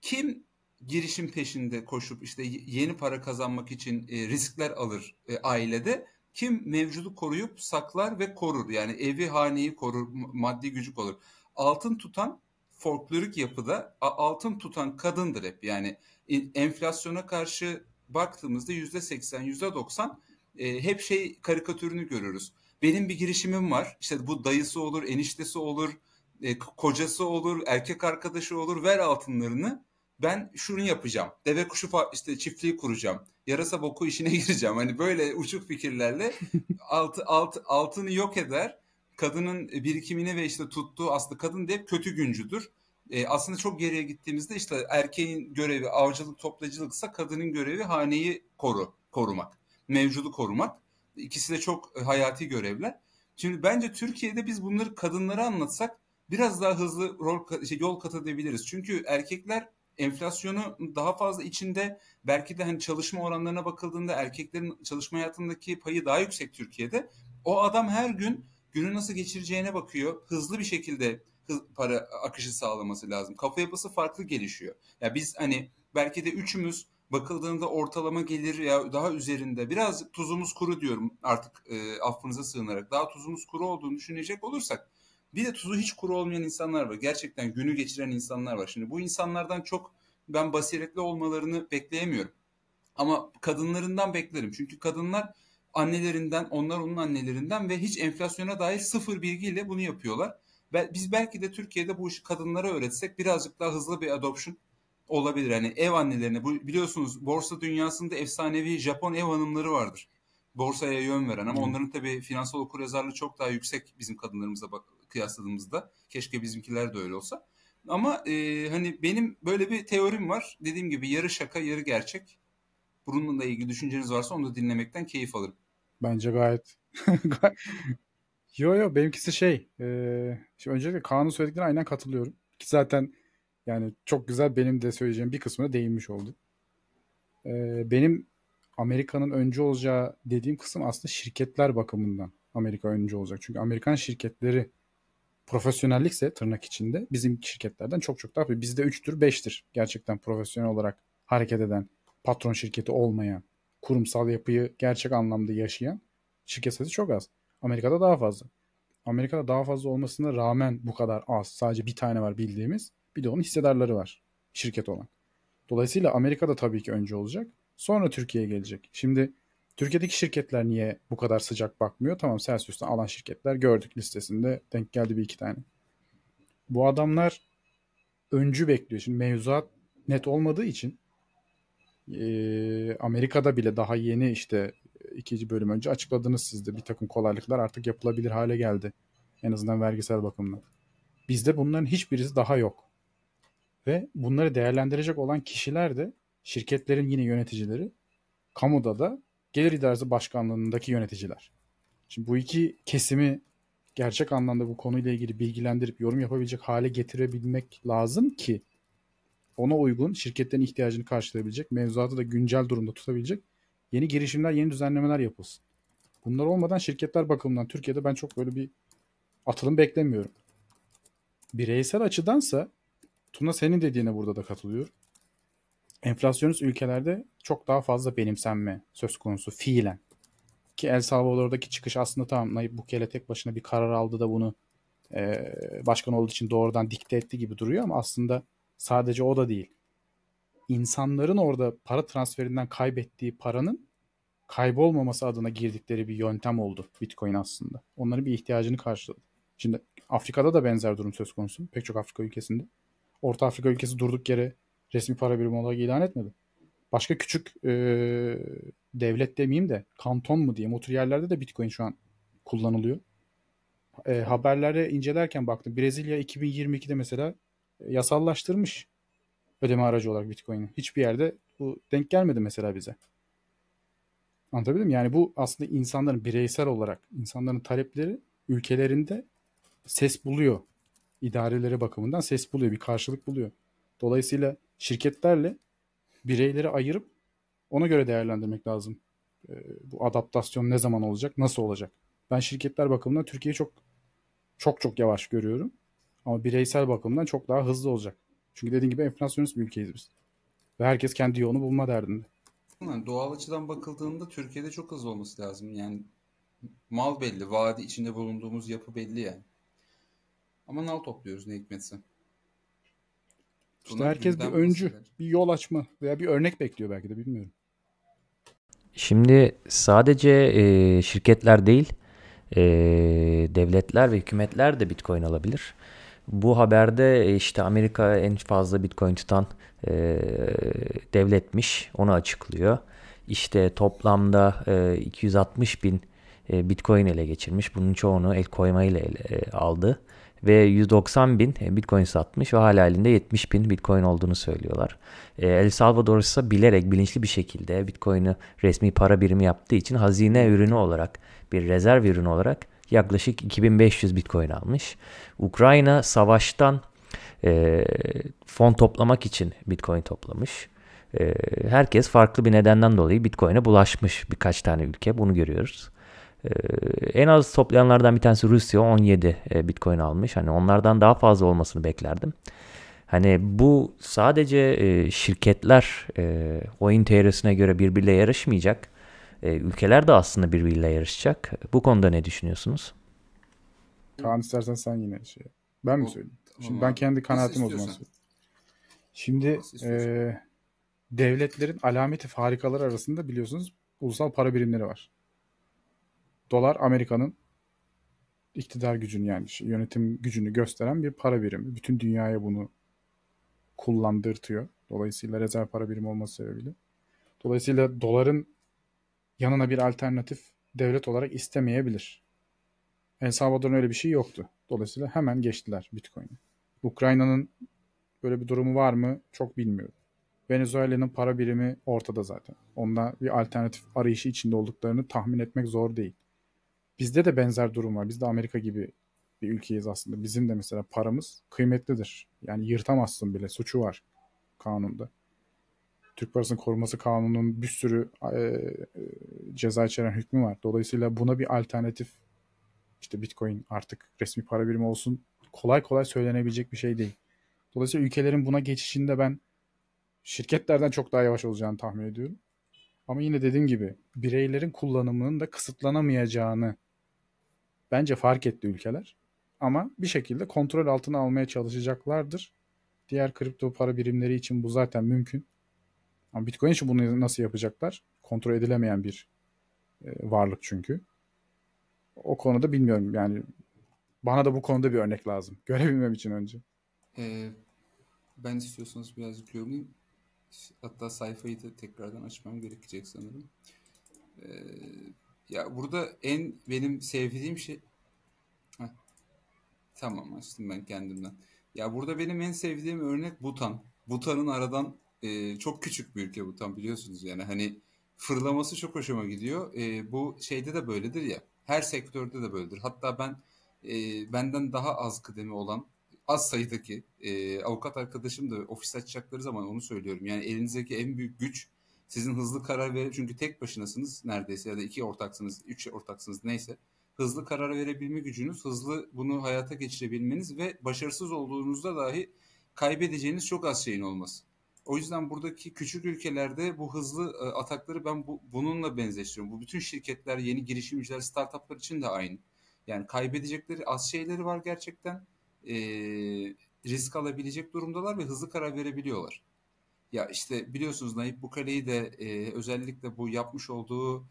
kim girişim peşinde koşup işte yeni para kazanmak için e, riskler alır e, ailede? Kim mevcudu koruyup saklar ve korur? Yani evi, haneyi korur, maddi gücü korur. Altın tutan folklorik yapıda altın tutan kadındır hep. Yani enflasyona karşı baktığımızda yüzde seksen, yüzde doksan e, hep şey karikatürünü görürüz. Benim bir girişimim var. İşte bu dayısı olur, eniştesi olur, e, kocası olur, erkek arkadaşı olur. Ver altınlarını. Ben şunu yapacağım. Deve kuşu işte çiftliği kuracağım. Yarasa boku işine gireceğim. Hani böyle uçuk fikirlerle altı, alt, altını yok eder. Kadının birikimini ve işte tuttuğu aslında kadın de kötü güncüdür. E, aslında çok geriye gittiğimizde işte erkeğin görevi avcılık toplayıcılıksa kadının görevi haneyi koru, korumak mevcudu korumak. İkisi de çok e, hayati görevler. Şimdi bence Türkiye'de biz bunları kadınlara anlatsak biraz daha hızlı rol şey, yol kat edebiliriz. Çünkü erkekler enflasyonu daha fazla içinde belki de hani çalışma oranlarına bakıldığında erkeklerin çalışma hayatındaki payı daha yüksek Türkiye'de. O adam her gün günü nasıl geçireceğine bakıyor. Hızlı bir şekilde hız, para akışı sağlaması lazım. Kafa yapısı farklı gelişiyor. Ya biz hani belki de üçümüz bakıldığında ortalama gelir ya daha üzerinde biraz tuzumuz kuru diyorum artık e, affınıza sığınarak daha tuzumuz kuru olduğunu düşünecek olursak bir de tuzu hiç kuru olmayan insanlar var. Gerçekten günü geçiren insanlar var. Şimdi bu insanlardan çok ben basiretli olmalarını bekleyemiyorum. Ama kadınlarından beklerim. Çünkü kadınlar annelerinden, onlar onun annelerinden ve hiç enflasyona dair sıfır bilgiyle bunu yapıyorlar. Biz belki de Türkiye'de bu işi kadınlara öğretsek birazcık daha hızlı bir adoption olabilir. Hani ev annelerine bu biliyorsunuz borsa dünyasında efsanevi Japon ev hanımları vardır. Borsaya yön veren ama hmm. onların tabii finansal okuryazarlığı çok daha yüksek bizim kadınlarımızla bak kıyasladığımızda. Keşke bizimkiler de öyle olsa. Ama e, hani benim böyle bir teorim var. Dediğim gibi yarı şaka yarı gerçek. Bununla ilgili düşünceniz varsa onu da dinlemekten keyif alırım. Bence gayet. yo yo benimkisi şey. E, şimdi öncelikle Kaan'ın söylediklerine aynen katılıyorum. Ki zaten yani çok güzel benim de söyleyeceğim bir kısmına değinmiş oldu. Ee, benim Amerika'nın önce olacağı dediğim kısım aslında şirketler bakımından Amerika önce olacak. Çünkü Amerikan şirketleri profesyonellikse tırnak içinde bizim şirketlerden çok çok daha bizde 3'tür 5'tir gerçekten profesyonel olarak hareket eden patron şirketi olmayan kurumsal yapıyı gerçek anlamda yaşayan şirket sayısı çok az. Amerika'da daha fazla. Amerika'da daha fazla olmasına rağmen bu kadar az. Sadece bir tane var bildiğimiz. Bir de onun hissedarları var. Şirket olan. Dolayısıyla Amerika'da tabii ki önce olacak. Sonra Türkiye'ye gelecek. Şimdi Türkiye'deki şirketler niye bu kadar sıcak bakmıyor? Tamam Celsius'tan alan şirketler gördük listesinde. Denk geldi bir iki tane. Bu adamlar öncü bekliyor. Şimdi mevzuat net olmadığı için e, Amerika'da bile daha yeni işte ikinci bölüm önce açıkladınız siz de bir takım kolaylıklar artık yapılabilir hale geldi. En azından vergisel bakımdan. Bizde bunların hiçbirisi daha yok. Ve bunları değerlendirecek olan kişiler de şirketlerin yine yöneticileri, kamuda da gelir idaresi başkanlığındaki yöneticiler. Şimdi bu iki kesimi gerçek anlamda bu konuyla ilgili bilgilendirip yorum yapabilecek hale getirebilmek lazım ki ona uygun şirketlerin ihtiyacını karşılayabilecek, mevzuatı da güncel durumda tutabilecek yeni girişimler, yeni düzenlemeler yapılsın. Bunlar olmadan şirketler bakımından Türkiye'de ben çok böyle bir atılım beklemiyorum. Bireysel açıdansa Tuna senin dediğine burada da katılıyorum. Enflasyonist ülkelerde çok daha fazla benimsenme söz konusu fiilen. Ki El Salvador'daki çıkış aslında tamam Nayib Bukele tek başına bir karar aldı da bunu e, başkan olduğu için doğrudan dikte etti gibi duruyor ama aslında sadece o da değil. İnsanların orada para transferinden kaybettiği paranın kaybolmaması adına girdikleri bir yöntem oldu Bitcoin aslında. Onların bir ihtiyacını karşıladı. Şimdi Afrika'da da benzer durum söz konusu. Pek çok Afrika ülkesinde. Orta Afrika ülkesi durduk yere resmi para birimi olarak ilan etmedi. Başka küçük e, devlet demeyeyim de kanton mu diyeyim o tür yerlerde de Bitcoin şu an kullanılıyor. E, haberlere incelerken baktım. Brezilya 2022'de mesela yasallaştırmış ödeme aracı olarak Bitcoin'i. Hiçbir yerde bu denk gelmedi mesela bize. Anlatabildim mi? Yani bu aslında insanların bireysel olarak insanların talepleri ülkelerinde ses buluyor. İdareleri bakımından ses buluyor. Bir karşılık buluyor. Dolayısıyla şirketlerle bireyleri ayırıp ona göre değerlendirmek lazım. Ee, bu adaptasyon ne zaman olacak, nasıl olacak? Ben şirketler bakımından Türkiye'yi çok çok çok yavaş görüyorum. Ama bireysel bakımdan çok daha hızlı olacak. Çünkü dediğim gibi enflasyonist bir ülkeyiz biz. Ve herkes kendi yolunu bulma derdinde. Yani doğal açıdan bakıldığında Türkiye'de çok hızlı olması lazım. Yani mal belli, vadi içinde bulunduğumuz yapı belli yani. Ama nal topluyoruz ne hikmetse. İşte herkes bir öncü, bir yol açma veya bir örnek bekliyor belki de bilmiyorum. Şimdi sadece e, şirketler değil, e, devletler ve hükümetler de Bitcoin alabilir. Bu haberde e, işte Amerika en fazla Bitcoin tutan e, devletmiş. Onu açıklıyor. İşte toplamda e, 260 bin e, Bitcoin ele geçirmiş. Bunun çoğunu el koymayla ele, e, aldı. Ve 190 bin e, Bitcoin satmış ve hala halinde 70 bin Bitcoin olduğunu söylüyorlar. E, El Salvador ise bilerek bilinçli bir şekilde Bitcoin'i resmi para birimi yaptığı için hazine ürünü olarak bir rezerv ürünü olarak yaklaşık 2500 Bitcoin almış. Ukrayna savaştan e, fon toplamak için Bitcoin toplamış. E, herkes farklı bir nedenden dolayı Bitcoin'e bulaşmış birkaç tane ülke. Bunu görüyoruz. E, en az toplayanlardan bir tanesi Rusya 17 e, Bitcoin almış. Hani onlardan daha fazla olmasını beklerdim. Hani bu sadece e, şirketler e, oyun teorisine göre birbiriyle yarışmayacak. Ülkeler de aslında birbiriyle yarışacak. Bu konuda ne düşünüyorsunuz? Kaan istersen sen yine şey. Ben mi söyleyeyim? Şimdi ben kendi kanaatim o zaman söyleyeyim. Şimdi e, devletlerin alameti farikalar arasında biliyorsunuz ulusal para birimleri var. Dolar Amerika'nın iktidar gücünü yani yönetim gücünü gösteren bir para birimi. Bütün dünyaya bunu kullandırtıyor. Dolayısıyla rezerv para birimi olması sebebiyle. Dolayısıyla doların yanına bir alternatif devlet olarak istemeyebilir. El Salvador'un öyle bir şey yoktu. Dolayısıyla hemen geçtiler Bitcoin'e. Ukrayna'nın böyle bir durumu var mı çok bilmiyorum. Venezuela'nın para birimi ortada zaten. Onda bir alternatif arayışı içinde olduklarını tahmin etmek zor değil. Bizde de benzer durum var. Biz de Amerika gibi bir ülkeyiz aslında. Bizim de mesela paramız kıymetlidir. Yani yırtamazsın bile. Suçu var kanunda. Türk Parasının Korunması Kanunu'nun bir sürü e, e, ceza içeren hükmü var. Dolayısıyla buna bir alternatif işte Bitcoin artık resmi para birimi olsun kolay kolay söylenebilecek bir şey değil. Dolayısıyla ülkelerin buna geçişinde ben şirketlerden çok daha yavaş olacağını tahmin ediyorum. Ama yine dediğim gibi bireylerin kullanımının da kısıtlanamayacağını bence fark etti ülkeler. Ama bir şekilde kontrol altına almaya çalışacaklardır. Diğer kripto para birimleri için bu zaten mümkün. Ama Bitcoin için bunu nasıl yapacaklar? Kontrol edilemeyen bir e, varlık çünkü. O konuda bilmiyorum yani bana da bu konuda bir örnek lazım. Görebilmem için önce. Ee, ben istiyorsanız birazcık yorumlayayım. Hatta sayfayı da tekrardan açmam gerekecek sanırım. Ee, ya burada en benim sevdiğim şey Heh. tamam açtım ben kendimden. Ya burada benim en sevdiğim örnek Butan. Butan'ın aradan e, çok küçük bir ülke Butan biliyorsunuz yani hani fırlaması çok hoşuma gidiyor. E, bu şeyde de böyledir ya. Her sektörde de böyledir. Hatta ben e, benden daha az kıdemi olan az sayıdaki e, avukat arkadaşım da ofis açacakları zaman onu söylüyorum. Yani elinizdeki en büyük güç sizin hızlı karar verip çünkü tek başınasınız neredeyse ya da iki ortaksınız, üç ortaksınız neyse. Hızlı karar verebilme gücünüz, hızlı bunu hayata geçirebilmeniz ve başarısız olduğunuzda dahi kaybedeceğiniz çok az şeyin olması. O yüzden buradaki küçük ülkelerde bu hızlı e, atakları ben bu, bununla benzeştiriyorum. Bu bütün şirketler, yeni girişimciler, startuplar için de aynı. Yani kaybedecekleri az şeyleri var gerçekten. E, risk alabilecek durumdalar ve hızlı karar verebiliyorlar. Ya işte biliyorsunuz Nayib Bukale'yi de e, özellikle bu yapmış olduğu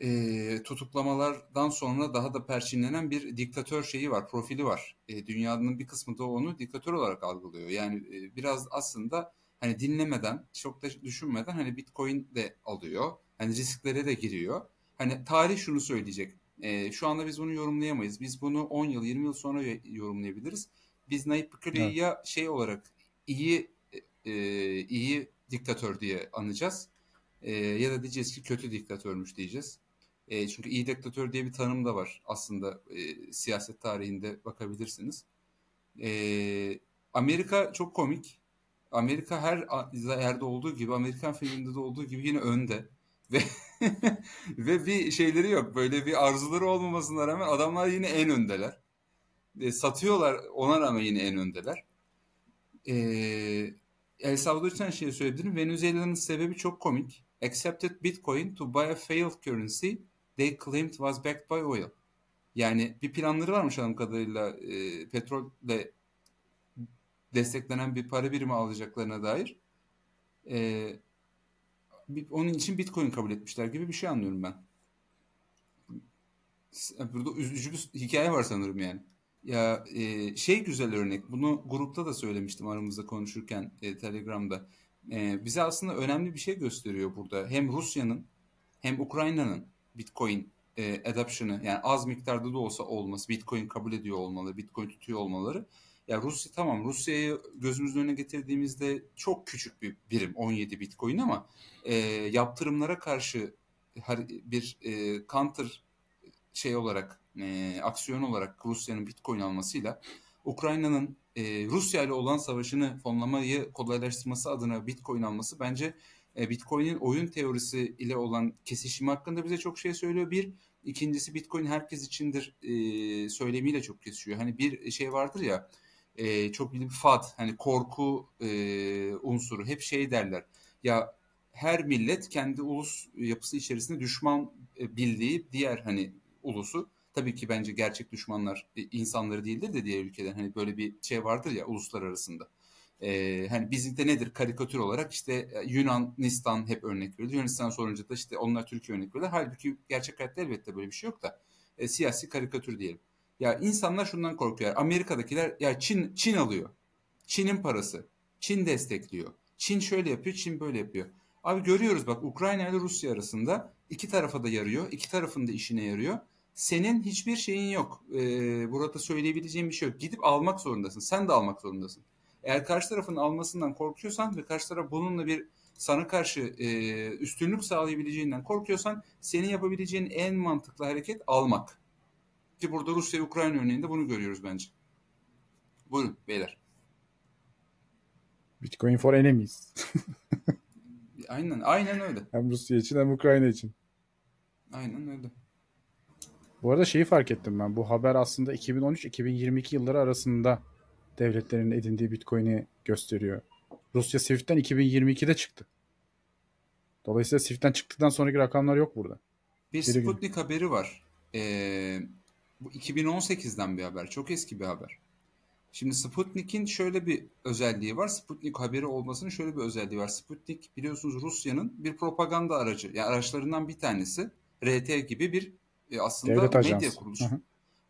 e, tutuklamalardan sonra daha da perçinlenen bir diktatör şeyi var, profili var. E, dünyanın bir kısmı da onu diktatör olarak algılıyor. Yani e, biraz aslında hani dinlemeden, çok da düşünmeden hani Bitcoin de alıyor. Hani risklere de giriyor. Hani tarih şunu söyleyecek. E, şu anda biz bunu yorumlayamayız. Biz bunu 10 yıl, 20 yıl sonra yorumlayabiliriz. Biz Nayib Bukele'yi evet. ya şey olarak iyi e, iyi diktatör diye anacağız. E, ya da diyeceğiz ki kötü diktatörmüş diyeceğiz. E, çünkü iyi diktatör diye bir tanım da var aslında e, siyaset tarihinde bakabilirsiniz. E, Amerika çok komik. Amerika her yerde olduğu gibi Amerikan filminde de olduğu gibi yine önde. Ve ve bir şeyleri yok. Böyle bir arzuları olmamasına rağmen adamlar yine en öndeler. E, satıyorlar ona rağmen yine en öndeler. E, El Salvador şey söyleyebilirim. Venezuela'nın sebebi çok komik. Accepted Bitcoin to buy a failed currency they claimed was backed by oil. Yani bir planları varmış anladığım kadarıyla e, petrolle desteklenen bir para birimi alacaklarına dair. E, onun için Bitcoin kabul etmişler gibi bir şey anlıyorum ben. Burada üzücü bir hikaye var sanırım yani. Ya e, şey güzel örnek. Bunu grupta da söylemiştim aramızda konuşurken e, Telegram'da. E, bize aslında önemli bir şey gösteriyor burada. Hem Rusya'nın hem Ukrayna'nın Bitcoin e, adoption'ı yani az miktarda da olsa olması, Bitcoin kabul ediyor olmaları, Bitcoin tutuyor olmaları. Ya Rusya tamam Rusya'yı gözümüzün önüne getirdiğimizde çok küçük bir birim 17 Bitcoin ama e, yaptırımlara karşı bir e, counter şey olarak e, aksiyon olarak Rusya'nın Bitcoin almasıyla Ukrayna'nın e, Rusya ile olan savaşını fonlamayı kolaylaştırması adına Bitcoin alması bence e, Bitcoin'in oyun teorisi ile olan kesişimi hakkında bize çok şey söylüyor. Bir, ikincisi Bitcoin herkes içindir e, söylemiyle çok kesişiyor. Hani bir şey vardır ya e, çok bildiğim FAD hani korku e, unsuru hep şey derler. Ya her millet kendi ulus yapısı içerisinde düşman e, bildiği diğer hani ulusu tabii ki bence gerçek düşmanlar e, insanları değildir de diğer ülkeden hani böyle bir şey vardır ya uluslar arasında. Ee, hani bizde nedir karikatür olarak işte e, Yunanistan hep örnek verilir. Yunanistan sorunca da işte onlar Türkiye örnek verirler. Halbuki gerçek hayatta elbette böyle bir şey yok da e, siyasi karikatür diyelim. Ya insanlar şundan korkuyor. Amerika'dakiler ya Çin Çin alıyor. Çin'in parası. Çin destekliyor. Çin şöyle yapıyor, Çin böyle yapıyor. Abi görüyoruz bak Ukrayna ile Rusya arasında iki tarafa da yarıyor. iki tarafın da işine yarıyor. Senin hiçbir şeyin yok. Ee, burada söyleyebileceğim bir şey yok. Gidip almak zorundasın. Sen de almak zorundasın. Eğer karşı tarafın almasından korkuyorsan ve karşı taraf bununla bir sana karşı e, üstünlük sağlayabileceğinden korkuyorsan senin yapabileceğin en mantıklı hareket almak. Ki burada Rusya Ukrayna örneğinde bunu görüyoruz bence. Buyurun beyler. Bitcoin for enemies. aynen, aynen öyle. Hem Rusya için hem Ukrayna için. Aynen öyle. Bu arada şeyi fark ettim ben. Bu haber aslında 2013-2022 yılları arasında devletlerin edindiği Bitcoin'i gösteriyor. Rusya Swift'ten 2022'de çıktı. Dolayısıyla Swift'ten çıktıktan sonraki rakamlar yok burada. Bir Biri Sputnik gün. haberi var. Ee, bu 2018'den bir haber. Çok eski bir haber. Şimdi Sputnik'in şöyle bir özelliği var. Sputnik haberi olmasının şöyle bir özelliği var. Sputnik biliyorsunuz Rusya'nın bir propaganda aracı. Yani araçlarından bir tanesi. RT gibi bir e, aslında Devlet medya kuruluşu. Hı hı.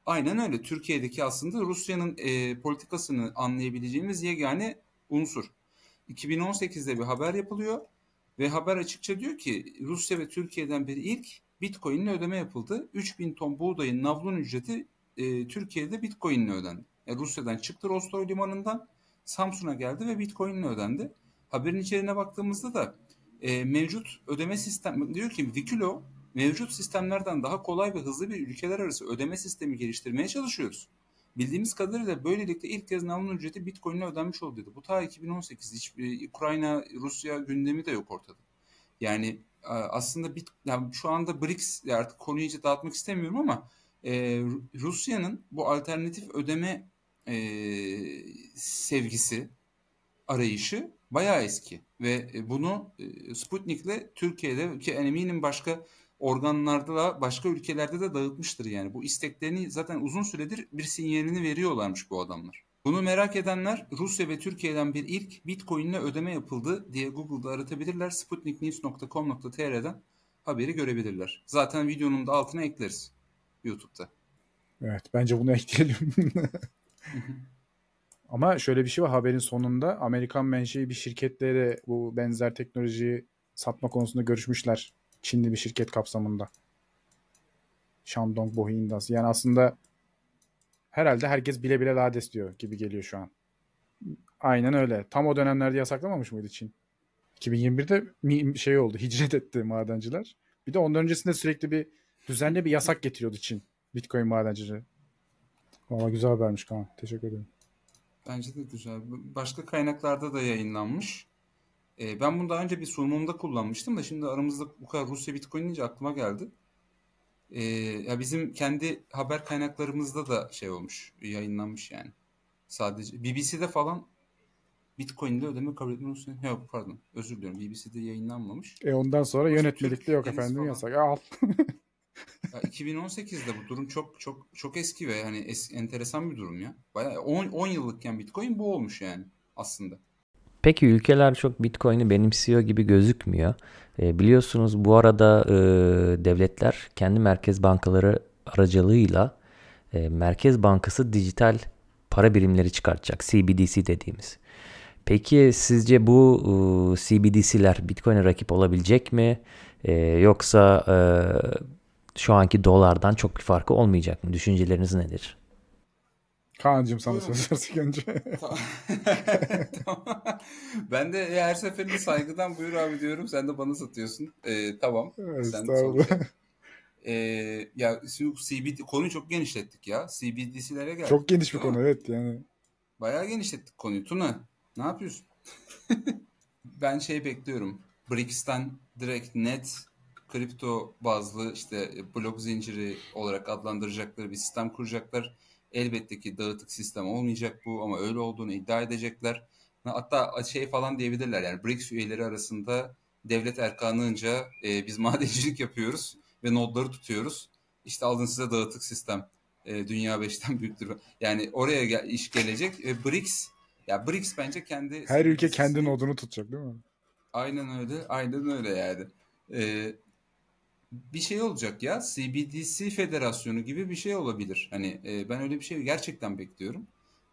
Aynen öyle. Türkiye'deki aslında Rusya'nın e, politikasını anlayabileceğimiz yegane unsur. 2018'de bir haber yapılıyor ve haber açıkça diyor ki Rusya ve Türkiye'den beri ilk Bitcoin'le ödeme yapıldı. 3000 ton buğdayın navlun ücreti e, Türkiye'de Bitcoin'le ödendi. Yani Rusya'dan çıktı Rostov limanından Samsun'a geldi ve Bitcoin'le ödendi. Haberin içeriğine baktığımızda da e, mevcut ödeme sistem diyor ki Vikilo mevcut sistemlerden daha kolay ve hızlı bir ülkeler arası ödeme sistemi geliştirmeye çalışıyoruz. Bildiğimiz kadarıyla böylelikle ilk kez namlun ücreti Bitcoin ile ödenmiş oldu dedi. Bu ta 2018. Hiç e, Ukrayna, Rusya gündemi de yok ortada. Yani aslında bit, yani şu anda BRICS artık konuyu iyice dağıtmak istemiyorum ama e, Rusya'nın bu alternatif ödeme e, sevgisi, arayışı bayağı eski ve e, bunu e, Sputnik'le Türkiye'de ki eminim başka organlarda da başka ülkelerde de dağıtmıştır yani. Bu isteklerini zaten uzun süredir bir sinyalini veriyorlarmış bu adamlar. Bunu merak edenler Rusya ve Türkiye'den bir ilk Bitcoin ile ödeme yapıldı diye Google'da aratabilirler. sputniknews.com.tr'den haberi görebilirler. Zaten videonun da altına ekleriz YouTube'da. Evet bence bunu ekleyelim. Ama şöyle bir şey var haberin sonunda Amerikan menşei bir şirketle de bu benzer teknolojiyi satma konusunda görüşmüşler. Çinli bir şirket kapsamında. Shandong Bohi Indas. Yani aslında herhalde herkes bile bile lades diyor gibi geliyor şu an. Aynen öyle. Tam o dönemlerde yasaklamamış mıydı Çin? 2021'de şey oldu. Hicret etti madenciler. Bir de ondan öncesinde sürekli bir düzenli bir yasak getiriyordu Çin. Bitcoin madencileri. Valla güzel habermiş Kaan. Teşekkür ederim. Bence de güzel. Başka kaynaklarda da yayınlanmış. Ee, ben bunu daha önce bir sunumumda kullanmıştım da şimdi aramızda bu kadar Rusya Bitcoin deyince aklıma geldi. Ee, ya bizim kendi haber kaynaklarımızda da şey olmuş, yayınlanmış yani. Sadece BBC'de falan Bitcoin ile ödeme kabul etmiyorsun. Yok pardon özür diliyorum BBC'de yayınlanmamış. E ondan sonra yönetmelikte yok efendim falan. yasak. Al. ya 2018'de bu durum çok çok çok eski ve hani es, enteresan bir durum ya. Bayağı 10, 10 yıllıkken Bitcoin bu olmuş yani aslında. Peki ülkeler çok Bitcoin'i benimsiyor gibi gözükmüyor. E, biliyorsunuz bu arada e, devletler kendi merkez bankaları aracılığıyla e, Merkez Bankası dijital para birimleri çıkartacak. CBDC dediğimiz. Peki sizce bu e, CBDC'ler Bitcoin'e rakip olabilecek mi? E, yoksa e, şu anki dolardan çok bir farkı olmayacak mı? Düşünceleriniz nedir? Kaan'cığım sana söz önce. tamam. Ben de her seferinde saygıdan buyur abi diyorum. Sen de bana satıyorsun. Ee, tamam. Sen ee, ya CBD konuyu çok genişlettik ya. CBDC'lere geldik. Çok geniş bir konu evet yani. Bayağı genişlettik konuyu. Tuna ne yapıyorsun? ben şey bekliyorum. BRICS'ten direkt net kripto bazlı işte blok zinciri olarak adlandıracakları bir sistem kuracaklar Elbette ki dağıtık sistem olmayacak bu ama öyle olduğunu iddia edecekler. Hatta şey falan diyebilirler yani BRICS üyeleri arasında devlet erkanlığınca e, biz madencilik yapıyoruz ve nodları tutuyoruz. İşte alın size dağıtık sistem. E, Dünya 5'ten büyüktür. Yani oraya gel, iş gelecek. E, BRICS ya BRICS bence kendi her ülke kendi nodunu tutacak değil mi? Aynen öyle. Aynen öyle yani. E, bir şey olacak ya CBDC federasyonu gibi bir şey olabilir. Hani e, ben öyle bir şey gerçekten bekliyorum.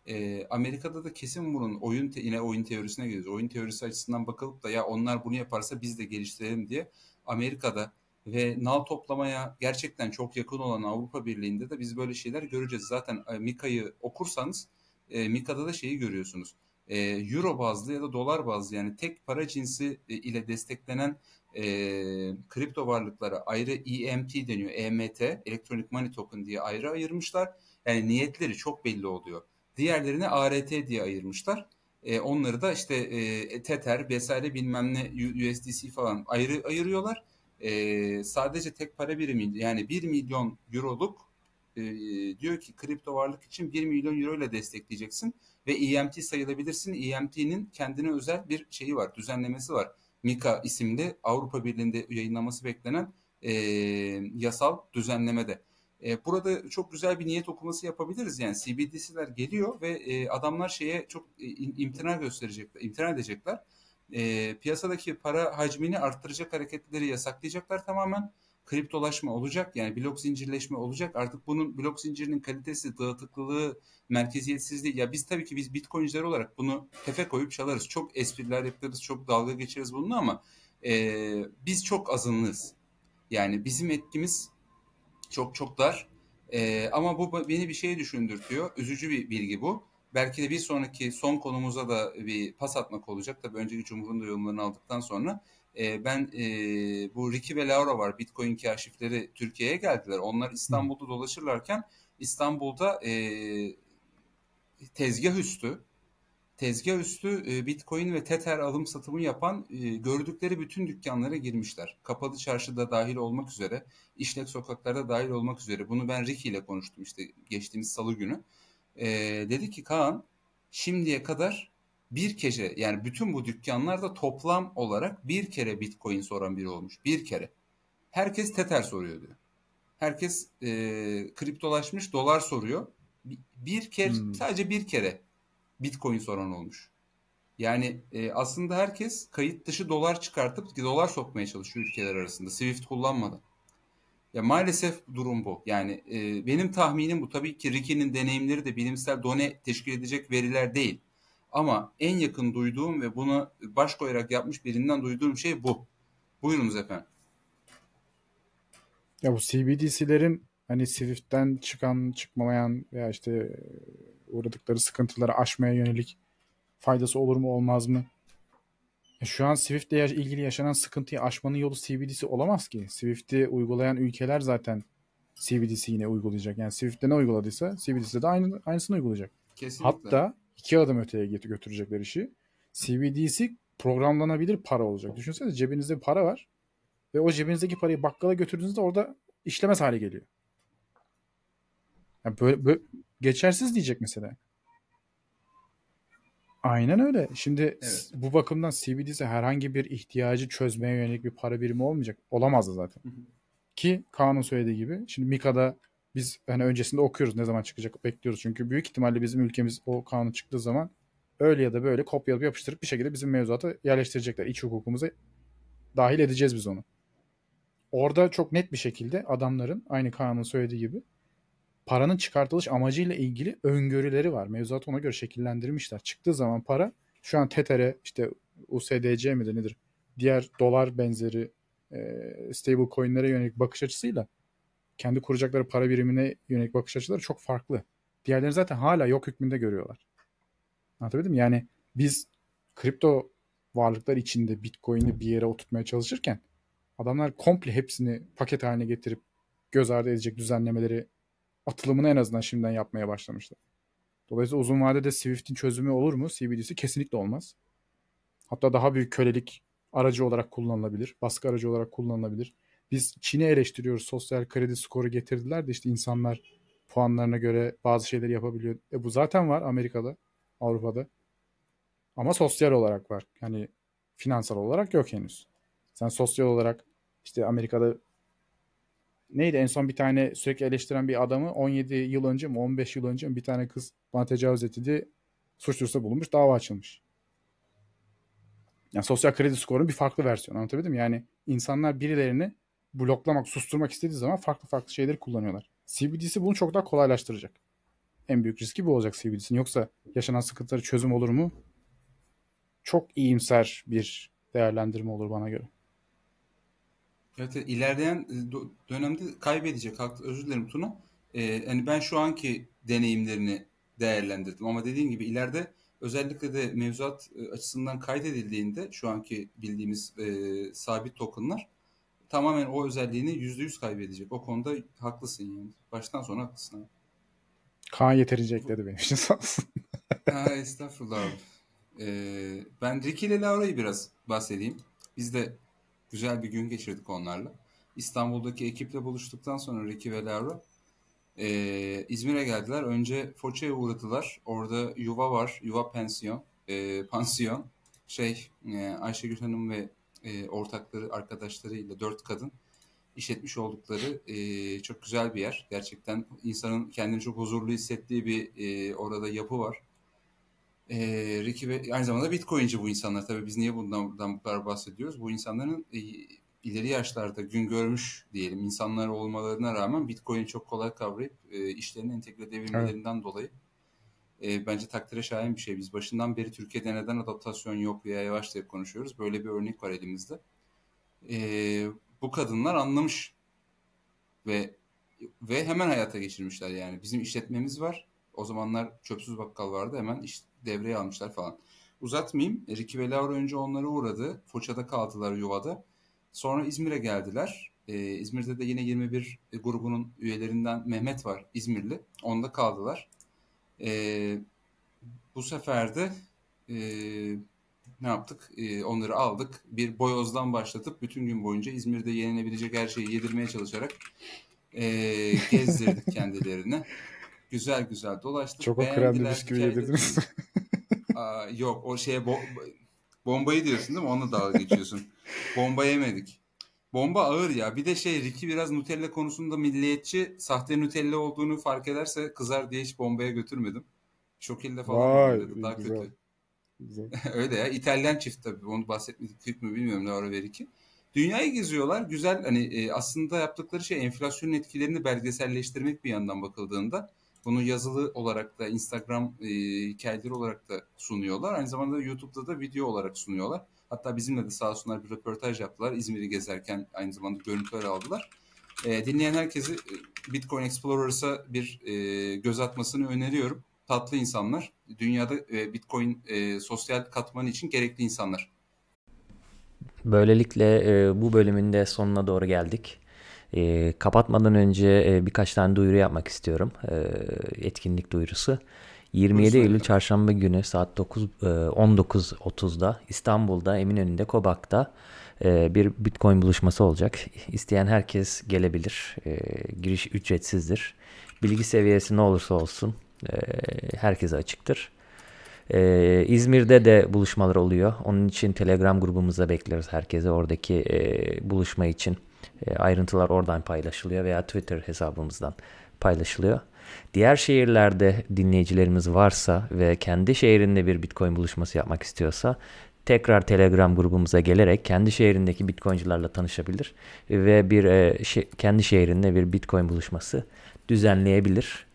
E, Amerika'da da kesin bunun oyun te, yine oyun teorisine geliyoruz. Oyun teorisi açısından bakılıp da ya onlar bunu yaparsa biz de geliştirelim diye Amerika'da ve nal toplamaya gerçekten çok yakın olan Avrupa Birliği'nde de biz böyle şeyler göreceğiz. Zaten e, Mika'yı okursanız e, Mika'da da şeyi görüyorsunuz. E, Euro bazlı ya da dolar bazlı yani tek para cinsi e, ile desteklenen e, kripto varlıklara ayrı EMT deniyor. EMT, Electronic Money Token diye ayrı ayırmışlar. Yani niyetleri çok belli oluyor. Diğerlerini ART diye ayırmışlar. E, onları da işte e, Tether vesaire bilmem ne USDC falan ayrı ayırıyorlar. E, sadece tek para birimi yani 1 milyon euroluk e, diyor ki kripto varlık için 1 milyon euro ile destekleyeceksin ve EMT sayılabilirsin. EMT'nin kendine özel bir şeyi var, düzenlemesi var. Mika isimli Avrupa Birliği'nde yayınlaması beklenen e, yasal düzenlemede. E, burada çok güzel bir niyet okuması yapabiliriz. Yani CBDC'ler geliyor ve e, adamlar şeye çok e, imtina gösterecekler, imtina edecekler. E, piyasadaki para hacmini arttıracak hareketleri yasaklayacaklar tamamen kriptolaşma olacak. Yani blok zincirleşme olacak. Artık bunun blok zincirinin kalitesi, dağıtıklılığı, merkeziyetsizliği. Ya biz tabii ki biz bitcoinciler olarak bunu tefe koyup çalarız. Çok espriler yaparız, çok dalga geçeriz bununla ama e, biz çok azınlığız. Yani bizim etkimiz çok çok dar. E, ama bu beni bir şeye düşündürtüyor. Üzücü bir bilgi bu. Belki de bir sonraki son konumuza da bir pas atmak olacak. Tabii önceki Cumhur'un da yorumlarını aldıktan sonra e, ben e, bu Ricky ve Laura var Bitcoin kaşifleri Türkiye'ye geldiler. Onlar İstanbul'da dolaşırlarken İstanbul'da e, tezgah üstü tezgah üstü e, Bitcoin ve Tether alım satımı yapan e, gördükleri bütün dükkanlara girmişler. Kapalı çarşıda dahil olmak üzere, işlek sokaklarda dahil olmak üzere. Bunu ben Ricky ile konuştum işte geçtiğimiz salı günü. E, dedi ki Kaan şimdiye kadar bir kere yani bütün bu dükkanlarda toplam olarak bir kere Bitcoin soran biri olmuş. Bir kere. Herkes Tether soruyor diyor. Herkes e, kriptolaşmış dolar soruyor. Bir, kere hmm. sadece bir kere Bitcoin soran olmuş. Yani e, aslında herkes kayıt dışı dolar çıkartıp dolar sokmaya çalışıyor ülkeler arasında. Swift kullanmadan. Ya maalesef durum bu. Yani e, benim tahminim bu. Tabii ki Ricky'nin deneyimleri de bilimsel done teşkil edecek veriler değil. Ama en yakın duyduğum ve buna baş koyarak yapmış birinden duyduğum şey bu. Buyurunuz efendim. Ya bu CBDC'lerin hani Swift'ten çıkan, çıkmamayan veya işte uğradıkları sıkıntıları aşmaya yönelik faydası olur mu olmaz mı? E şu an Swift ile ilgili yaşanan sıkıntıyı aşmanın yolu CBDC olamaz ki. Swift'i uygulayan ülkeler zaten CBDC yine uygulayacak. Yani Swift'te ne uyguladıysa CBDC'de de aynı, aynısını uygulayacak. Kesinlikle. Hatta iki adım öteye götürecekler işi. CBDC programlanabilir para olacak. Düşünsene cebinizde bir para var ve o cebinizdeki parayı bakkala götürdüğünüzde orada işlemez hale geliyor. Yani böyle, böyle geçersiz diyecek mesela. Aynen öyle. Şimdi evet. bu bakımdan CBDC herhangi bir ihtiyacı çözmeye yönelik bir para birimi olmayacak. Olamazdı zaten. Hı hı. Ki Kaan'ın söylediği gibi. Şimdi Mika'da biz hani öncesinde okuyoruz ne zaman çıkacak bekliyoruz. Çünkü büyük ihtimalle bizim ülkemiz o kanun çıktığı zaman öyle ya da böyle kopyalayıp yapıştırıp bir şekilde bizim mevzuata yerleştirecekler. İç hukukumuza dahil edeceğiz biz onu. Orada çok net bir şekilde adamların aynı Kaan'ın söylediği gibi paranın çıkartılış amacıyla ilgili öngörüleri var. Mevzuatı ona göre şekillendirmişler. Çıktığı zaman para şu an Tether'e işte USDC midir nedir? Diğer dolar benzeri e, stable coin'lere yönelik bakış açısıyla kendi kuracakları para birimine yönelik bakış açıları çok farklı. Diğerlerini zaten hala yok hükmünde görüyorlar. Anlatabildim mi? Yani biz kripto varlıklar içinde Bitcoin'i bir yere oturtmaya çalışırken adamlar komple hepsini paket haline getirip göz ardı edecek düzenlemeleri atılımını en azından şimdiden yapmaya başlamışlar. Dolayısıyla uzun vadede Swift'in çözümü olur mu? CBDC kesinlikle olmaz. Hatta daha büyük kölelik aracı olarak kullanılabilir. Baskı aracı olarak kullanılabilir. Biz Çin'i eleştiriyoruz. Sosyal kredi skoru getirdiler de işte insanlar puanlarına göre bazı şeyleri yapabiliyor. E bu zaten var Amerika'da, Avrupa'da. Ama sosyal olarak var. Yani finansal olarak yok henüz. Sen sosyal olarak işte Amerika'da neydi en son bir tane sürekli eleştiren bir adamı 17 yıl önce mi 15 yıl önce mi bir tane kız bana tecavüz diye suç bulunmuş dava açılmış. Yani sosyal kredi skorunun bir farklı versiyonu anlatabildim mi? Yani insanlar birilerini bloklamak, susturmak istediği zaman farklı farklı şeyleri kullanıyorlar. CBDC bunu çok daha kolaylaştıracak. En büyük riski bu olacak CBDC'nin. Yoksa yaşanan sıkıntıları çözüm olur mu? Çok iyimser bir değerlendirme olur bana göre. Evet, ilerleyen e, dönemde kaybedecek. Haklı, özür dilerim Tuna. Ee, hani ben şu anki deneyimlerini değerlendirdim ama dediğim gibi ileride özellikle de mevzuat e, açısından kaydedildiğinde şu anki bildiğimiz e, sabit tokenlar tamamen o özelliğini yüzde yüz kaybedecek. O konuda haklısın yani. Baştan sona haklısın abi. Kaan yeterince ekledi benim için sağ olsun. ha, estağfurullah abi. Ee, ben Ricky ile Laura'yı biraz bahsedeyim. Biz de güzel bir gün geçirdik onlarla. İstanbul'daki ekiple buluştuktan sonra Ricky ve Laura e, İzmir'e geldiler. Önce Foça'ya uğradılar. Orada yuva var. Yuva pansiyon. E, pansiyon. Şey e, Ayşegül Hanım ve e, ortakları, arkadaşlarıyla dört kadın işletmiş oldukları e, çok güzel bir yer. Gerçekten insanın kendini çok huzurlu hissettiği bir e, orada yapı var. E, Ricky ve aynı zamanda Bitcoin'ci bu insanlar. Tabii biz niye bundan, bundan bu kadar bahsediyoruz? Bu insanların e, ileri yaşlarda gün görmüş diyelim insanlar olmalarına rağmen Bitcoin'i çok kolay kavrayıp e, işlerine entegre edebilmelerinden evet. dolayı e, bence takdire şayan bir şey. Biz başından beri Türkiye'de neden adaptasyon yok veya yavaş diye konuşuyoruz. Böyle bir örnek var elimizde. E, bu kadınlar anlamış ve ve hemen hayata geçirmişler yani. Bizim işletmemiz var. O zamanlar çöpsüz bakkal vardı. Hemen iş devreye almışlar falan. Uzatmayayım. Ricky ve Laura önce onları uğradı. Foça'da kaldılar yuvada. Sonra İzmir'e geldiler. Ee, İzmir'de de yine 21 grubunun üyelerinden Mehmet var İzmirli. Onda kaldılar. Ee, bu sefer de e, ne yaptık? E, onları aldık. Bir boyozdan başlatıp bütün gün boyunca İzmir'de yenilebilecek her şeyi yedirmeye çalışarak e, gezdirdik kendilerini. Güzel güzel dolaştık. Çok o krem Beğendiler, bisküvi yedirdiniz. Aa, yok o şeye bo- bombayı diyorsun değil mi? Onunla dalga geçiyorsun. Bomba yemedik. Bomba ağır ya. Bir de şey Ricky biraz Nutella konusunda milliyetçi, sahte Nutella olduğunu fark ederse kızar diye hiç bombaya götürmedim. Şokilde falan Vay, dedi. Daha güzel. kötü. Güzel. Öyle ya. İtalyan çift tabii. Onu bahsetmedik mi bilmiyorum Laura ve Ricky. Dünyayı geziyorlar. Güzel hani e, aslında yaptıkları şey enflasyonun etkilerini belgeselleştirmek bir yandan bakıldığında. Bunu yazılı olarak da Instagram e, hikayeleri olarak da sunuyorlar. Aynı zamanda YouTube'da da video olarak sunuyorlar. Hatta bizimle de sağ olsunlar bir röportaj yaptılar. İzmir'i gezerken aynı zamanda görüntüler aldılar. E, dinleyen herkesi e, Bitcoin Explorer'sa bir e, göz atmasını öneriyorum. Tatlı insanlar. Dünyada e, Bitcoin e, sosyal katmanı için gerekli insanlar. Böylelikle e, bu bölümün de sonuna doğru geldik. E, kapatmadan önce e, birkaç tane duyuru yapmak istiyorum. E, etkinlik duyurusu. 27 Buyurun. Eylül Çarşamba günü saat 9 e, 19.30'da İstanbul'da Eminönü'nde Kobak'ta e, bir Bitcoin buluşması olacak. İsteyen herkes gelebilir. E, giriş ücretsizdir. Bilgi seviyesi ne olursa olsun e, herkese açıktır. Ee, İzmir'de de buluşmalar oluyor. Onun için Telegram grubumuza bekleriz herkese. Oradaki e, buluşma için e, ayrıntılar oradan paylaşılıyor veya Twitter hesabımızdan paylaşılıyor. Diğer şehirlerde dinleyicilerimiz varsa ve kendi şehrinde bir Bitcoin buluşması yapmak istiyorsa tekrar Telegram grubumuza gelerek kendi şehrindeki Bitcoin'cilerle tanışabilir ve bir e, şe- kendi şehrinde bir Bitcoin buluşması düzenleyebilir.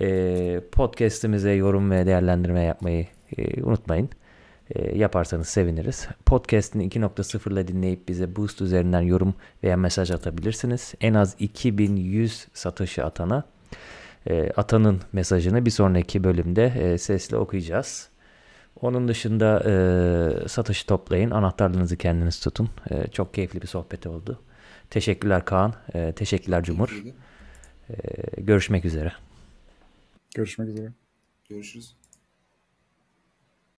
E, podcast'imize yorum ve değerlendirme yapmayı e, unutmayın. E, yaparsanız seviniriz. Podcast'in 2.0 ile dinleyip bize Boost üzerinden yorum veya mesaj atabilirsiniz. En az 2100 satışı atana e, atanın mesajını bir sonraki bölümde e, sesli okuyacağız. Onun dışında e, satışı toplayın. Anahtarlarınızı kendiniz tutun. E, çok keyifli bir sohbet oldu. Teşekkürler Kaan. E, teşekkürler Cumhur. E, görüşmek üzere. Görüşmek üzere. Görüşürüz.